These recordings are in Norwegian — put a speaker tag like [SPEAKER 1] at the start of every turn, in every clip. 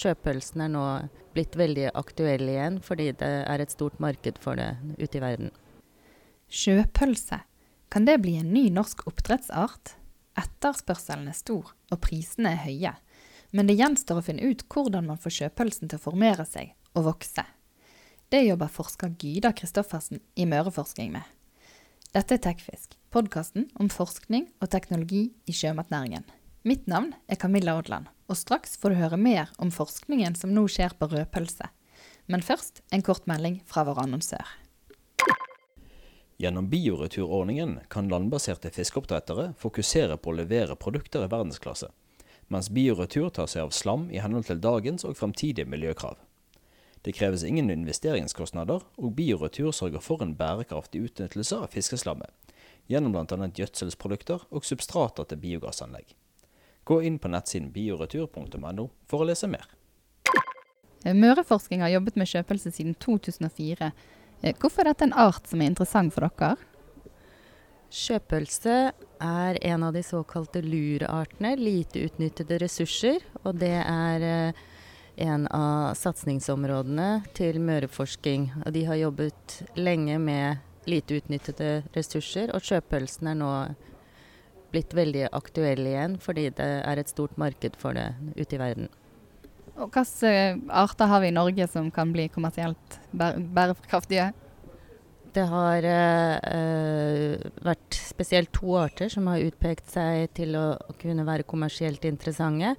[SPEAKER 1] Sjøpølsen er nå blitt veldig aktuell igjen, fordi det er et stort marked for det ute i verden.
[SPEAKER 2] Sjøpølse, kan det bli en ny norsk oppdrettsart? Etterspørselen er stor, og prisene er høye. Men det gjenstår å finne ut hvordan man får sjøpølsen til å formere seg og vokse. Det jobber forsker Gyda Kristoffersen i Møreforsking med. Dette er Tekfisk, podkasten om forskning og teknologi i sjømatnæringen. Mitt navn er Camilla Odland, og straks får du høre mer om forskningen som nå skjer på rødpølse. Men først en kort melding fra vår annonsør.
[SPEAKER 3] Gjennom bioreturordningen kan landbaserte fiskeoppdrettere fokusere på å levere produkter i verdensklasse, mens bioretur tar seg av slam i henhold til dagens og fremtidige miljøkrav. Det kreves ingen investeringskostnader, og bioretur sørger for en bærekraftig utnyttelse av fiskeslammet, gjennom bl.a. gjødselsprodukter og substrater til biogassanlegg. Gå inn på nettsiden bioretur.no for å lese mer.
[SPEAKER 2] Eh, Møreforsking har jobbet med sjøpølse siden 2004. Eh, Hvorfor er dette en art som er interessant for dere?
[SPEAKER 1] Sjøpølse er en av de såkalte lurartene, lite utnyttede ressurser. Og det er eh, en av satsingsområdene til Møreforsking. Og de har jobbet lenge med lite utnyttede ressurser, og sjøpølsen er nå blitt veldig aktuell igjen, fordi det er et stort marked for det ute i verden.
[SPEAKER 2] Og hvilke eh, arter har vi i Norge som kan bli kommersielt bærekraftige?
[SPEAKER 1] Det har eh, vært spesielt to arter som har utpekt seg til å, å kunne være kommersielt interessante.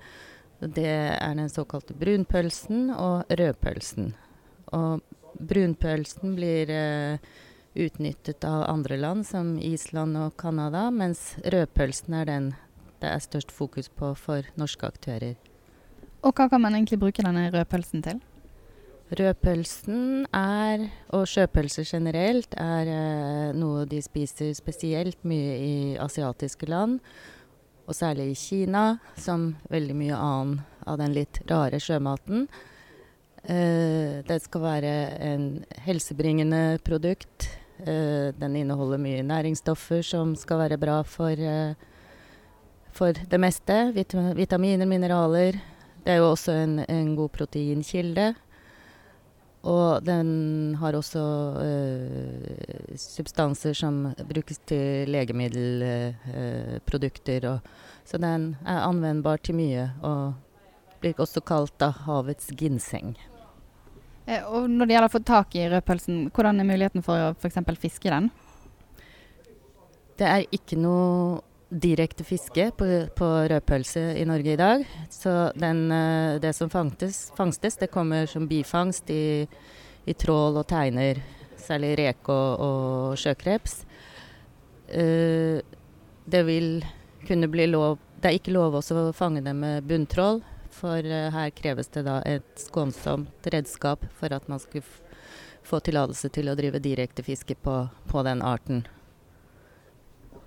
[SPEAKER 1] Det er den såkalte brunpølsen og rødpølsen. Og brunpølsen blir eh, utnyttet av andre land, som Island og Canada, mens rødpølsen er den det er størst fokus på for norske aktører.
[SPEAKER 2] Og hva kan man egentlig bruke denne rødpølsen til?
[SPEAKER 1] Rødpølsen er, og sjøpølser generelt, er eh, noe de spiser spesielt mye i asiatiske land. Og særlig i Kina, som veldig mye annen av den litt rare sjømaten. Eh, det skal være en helsebringende produkt. Eh, den inneholder mye næringsstoffer som skal være bra for, eh, for det meste. Vit vitaminer, mineraler. Det er jo også en, en god proteinkilde. Og den har også eh, substanser som brukes til legemiddelprodukter. og så den er anvendbar til mye, og blir også kalt da havets ginseng.
[SPEAKER 2] Eh, og når det gjelder å få tak i rødpølsen, hvordan er muligheten for å f.eks. fiske den?
[SPEAKER 1] Det er ikke noe direkte fiske på, på rødpølse i Norge i dag. Så den, eh, det som fangtes, fangstes, det kommer som bifangst i, i trål og teiner. Særlig reke og, og sjøkreps. Eh, det vil kunne bli lov Det er ikke lov å fange dem med bunntrål, for eh, her kreves det da et skånsomt redskap for at man skulle få tillatelse til å drive direktefiske på, på den arten.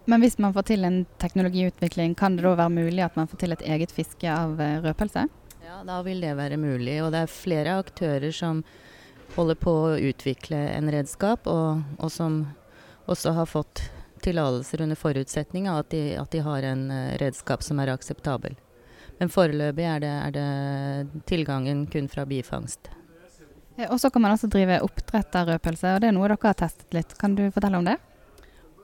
[SPEAKER 2] Men hvis man får til en teknologiutvikling, kan det da være mulig at man får til et eget fiske av eh, rødpølse?
[SPEAKER 1] Ja, da vil det være mulig. Og det er flere aktører som holder på å utvikle en redskap, og, og som også har fått tillatelser under forutsetning av at de, at de har en uh, redskap som er akseptabel. Men foreløpig er det, er det tilgangen kun fra bifangst.
[SPEAKER 2] Eh, Og så kan man også drive oppdrett av rødpølse, og det er noe dere har testet litt. Kan du fortelle om det?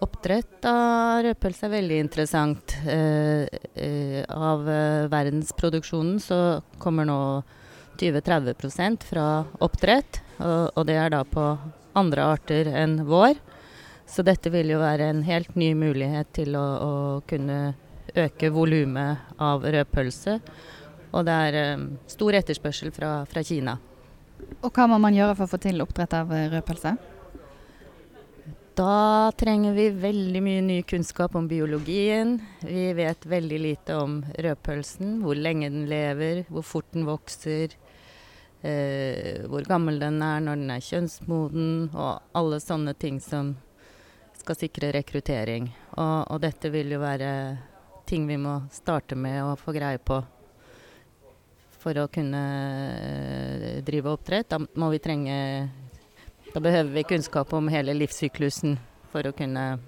[SPEAKER 1] Oppdrett av rødpølse er veldig interessant. Eh, eh, av eh, verdensproduksjonen så kommer nå 20-30% fra oppdrett, og, og det er da på andre arter enn vår. Så dette vil jo være en helt ny mulighet til å, å kunne øke volumet av rødpølse. Og det er eh, stor etterspørsel fra, fra Kina.
[SPEAKER 2] Og hva må man gjøre for å få til oppdrett av eh, rødpølse?
[SPEAKER 1] Da trenger vi veldig mye ny kunnskap om biologien. Vi vet veldig lite om rødpølsen. Hvor lenge den lever, hvor fort den vokser. Eh, hvor gammel den er når den er kjønnsmoden, og alle sånne ting som skal sikre rekruttering. Og, og dette vil jo være ting vi må starte med å få greie på for å kunne eh, drive oppdrett. Da må vi trenge Da behøver vi kunnskap om hele livssyklusen for å kunne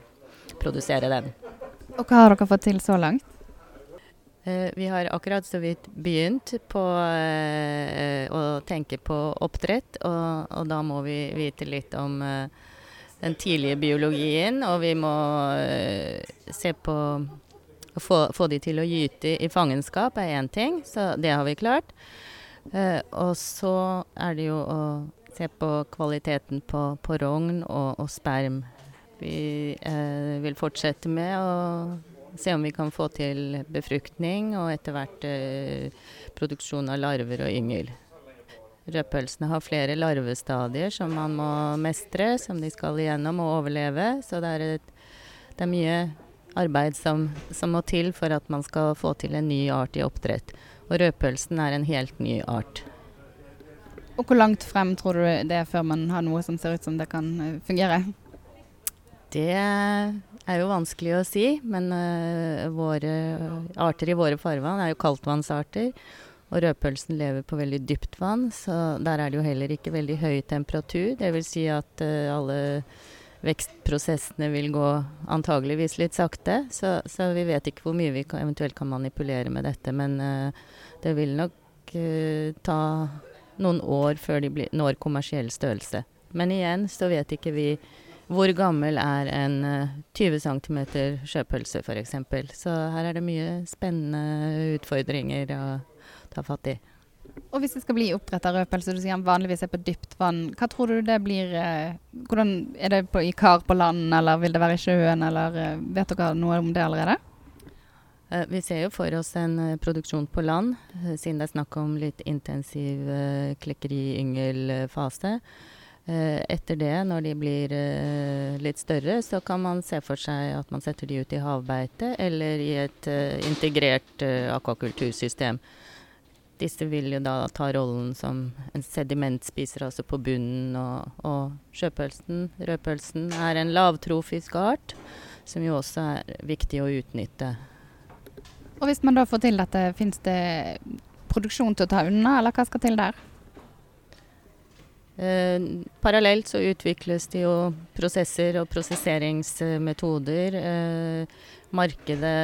[SPEAKER 1] produsere den.
[SPEAKER 2] Og hva har dere fått til så langt?
[SPEAKER 1] Eh, vi har akkurat så vidt begynt på eh, å tenke på oppdrett, og, og, da må vi vite litt om den tidlige biologien, og vi må se på å få, få, de til å gyte i fangenskap er én ting, så det har vi klart. Uh, og så er det jo å se på kvaliteten på, på rogn og, og, sperm. Vi uh, vil fortsette med å se om vi kan få til befruktning og etter hvert uh, produksjon av larver og yngel. Rødpølsene har flere larvestadier som man må mestre, som de skal igjennom og overleve. Så det er, et, det er mye arbeid som, som, må til for at man skal få til en ny art i oppdrett. Og rødpølsen er en helt ny art.
[SPEAKER 2] Og hvor langt frem tror du det er før man har noe som ser ut som det kan eh, fungere?
[SPEAKER 1] Det er jo vanskelig å si, men uh, våre arter i våre farvann er jo kaldtvannsarter. Og rødpølsen lever på veldig dypt vann, så der er det jo heller ikke veldig høy temperatur. Det vil si at uh, alle vekstprosessene vil gå antageligvis litt sakte. Så, så, vi vet ikke hvor mye vi kan, eventuelt kan manipulere med dette. Men uh, det vil nok uh, ta noen år før de blir, når kommersiell størrelse. Men igjen så vet ikke vi hvor gammel er en 20 cm sjøpølse f.eks. Så her er det mye spennende utfordringer. å ta fatt i.
[SPEAKER 2] Og hvis det skal bli oppdrett av rødpølse, du sier han vanligvis er på dypt vann, hva tror du det blir eh, hvordan, Er det på, i kar på land, eller vil det være i sjøen, eller eh, vet dere noe om det allerede?
[SPEAKER 1] Eh, vi ser jo for oss en produksjon på land, siden det er snakk om litt intensiv klekkeri-yngelfase. etter det, når de blir litt større, så kan man se for seg at man setter de ut i havbeite eller i et integrert akvakultursystem. Disse vil jo da ta rollen som en sedimentspiser, altså på bunnen. Og, og sjøpølsen, rødpølsen, er en lavtrofisk art, som jo også er viktig å utnytte.
[SPEAKER 2] Og hvis man da får til dette, fins det produksjon til å ta unna, eller hva skal til der?
[SPEAKER 1] Eh, parallelt så utvikles det jo prosesser og prosesseringsmetoder. Eh, markedet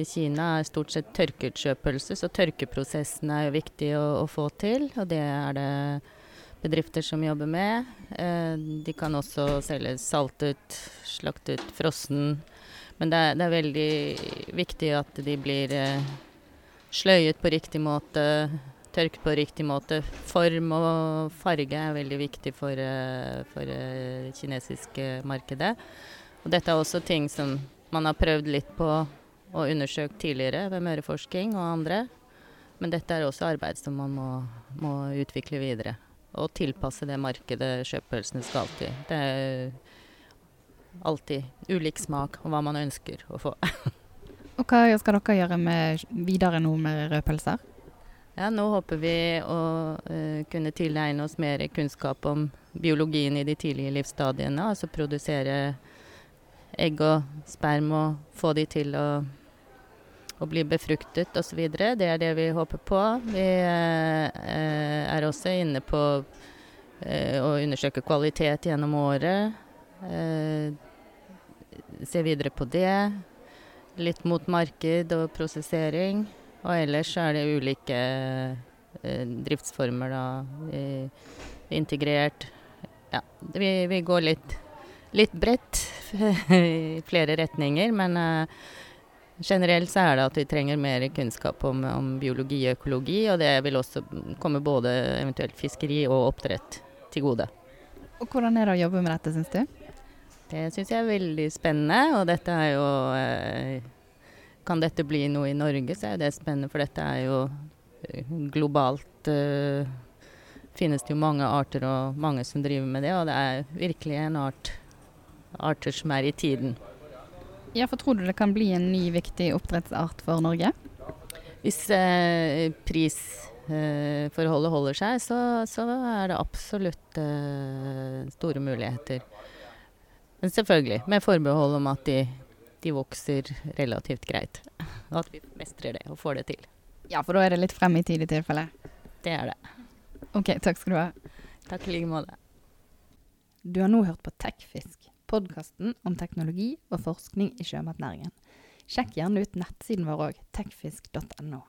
[SPEAKER 1] i Kina er stort sett tørkeutkjøpelse, så tørkeprosessen er jo viktig å, å, få til. Og det er det bedrifter som jobber med. Eh, de kan også selge saltet, slaktet, frossen. Men det er, det er veldig viktig at de blir eh, sløyet på riktig måte, tørket på riktig måte. Form og farge er veldig viktig for, eh, for det eh, kinesiske markedet. Og dette er også ting som man har prøvd litt på og undersøkt tidligere ved Møreforsking og andre. Men dette er også arbeid som man må, må utvikle videre. Og tilpasse det markedet sjøpølsene skal til. Det er alltid ulik smak og hva man ønsker å få.
[SPEAKER 2] og hva skal dere gjøre videre nå med rødpølser?
[SPEAKER 1] Ja, nå håper vi å uh, kunne tilegne oss mer kunnskap om biologien i de tidlige livsstadiene. Altså produsere egg og sperm og få de til å, å bli befruktet osv. Det er det vi håper på. Vi eh, er også inne på eh, å undersøke kvalitet gjennom året. Se videre på det. Litt mot marked og prosessering. Og ellers er det ulike eh, driftsformer, da. integrert. Ja, vi, vi går litt, litt bredt i flere retninger. Men uh, generelt så er det at vi trenger mer kunnskap om, om, biologi og økologi. Og det vil også komme både eventuelt fiskeri og oppdrett til gode.
[SPEAKER 2] Og Hvordan er det å jobbe med dette, syns du?
[SPEAKER 1] Det syns jeg er veldig spennende. Og dette er jo uh, Kan dette bli noe i Norge, så er det spennende. For dette er jo eh, globalt uh, finnes det jo mange arter og mange som driver med det, og det er virkelig en art arter som er i tiden.
[SPEAKER 2] Ja, for Tror du det kan bli en ny viktig oppdrettsart for Norge?
[SPEAKER 1] Hvis eh, prisforholdet eh, holder seg, så, så, er det absolutt eh, store muligheter. Men selvfølgelig med forbehold om at de, de vokser relativt greit. Og at vi mestrer det og får det til.
[SPEAKER 2] Ja, for da er det litt frem i tid i tilfelle?
[SPEAKER 1] Det er det.
[SPEAKER 2] OK, takk skal du ha.
[SPEAKER 1] Takk i like måte.
[SPEAKER 2] Du har nå hørt på Tekfisk podkasten om teknologi og forskning i sjømatnæringen.
[SPEAKER 4] Sjekk gjerne ut nettsiden vår òg, tekfisk.no.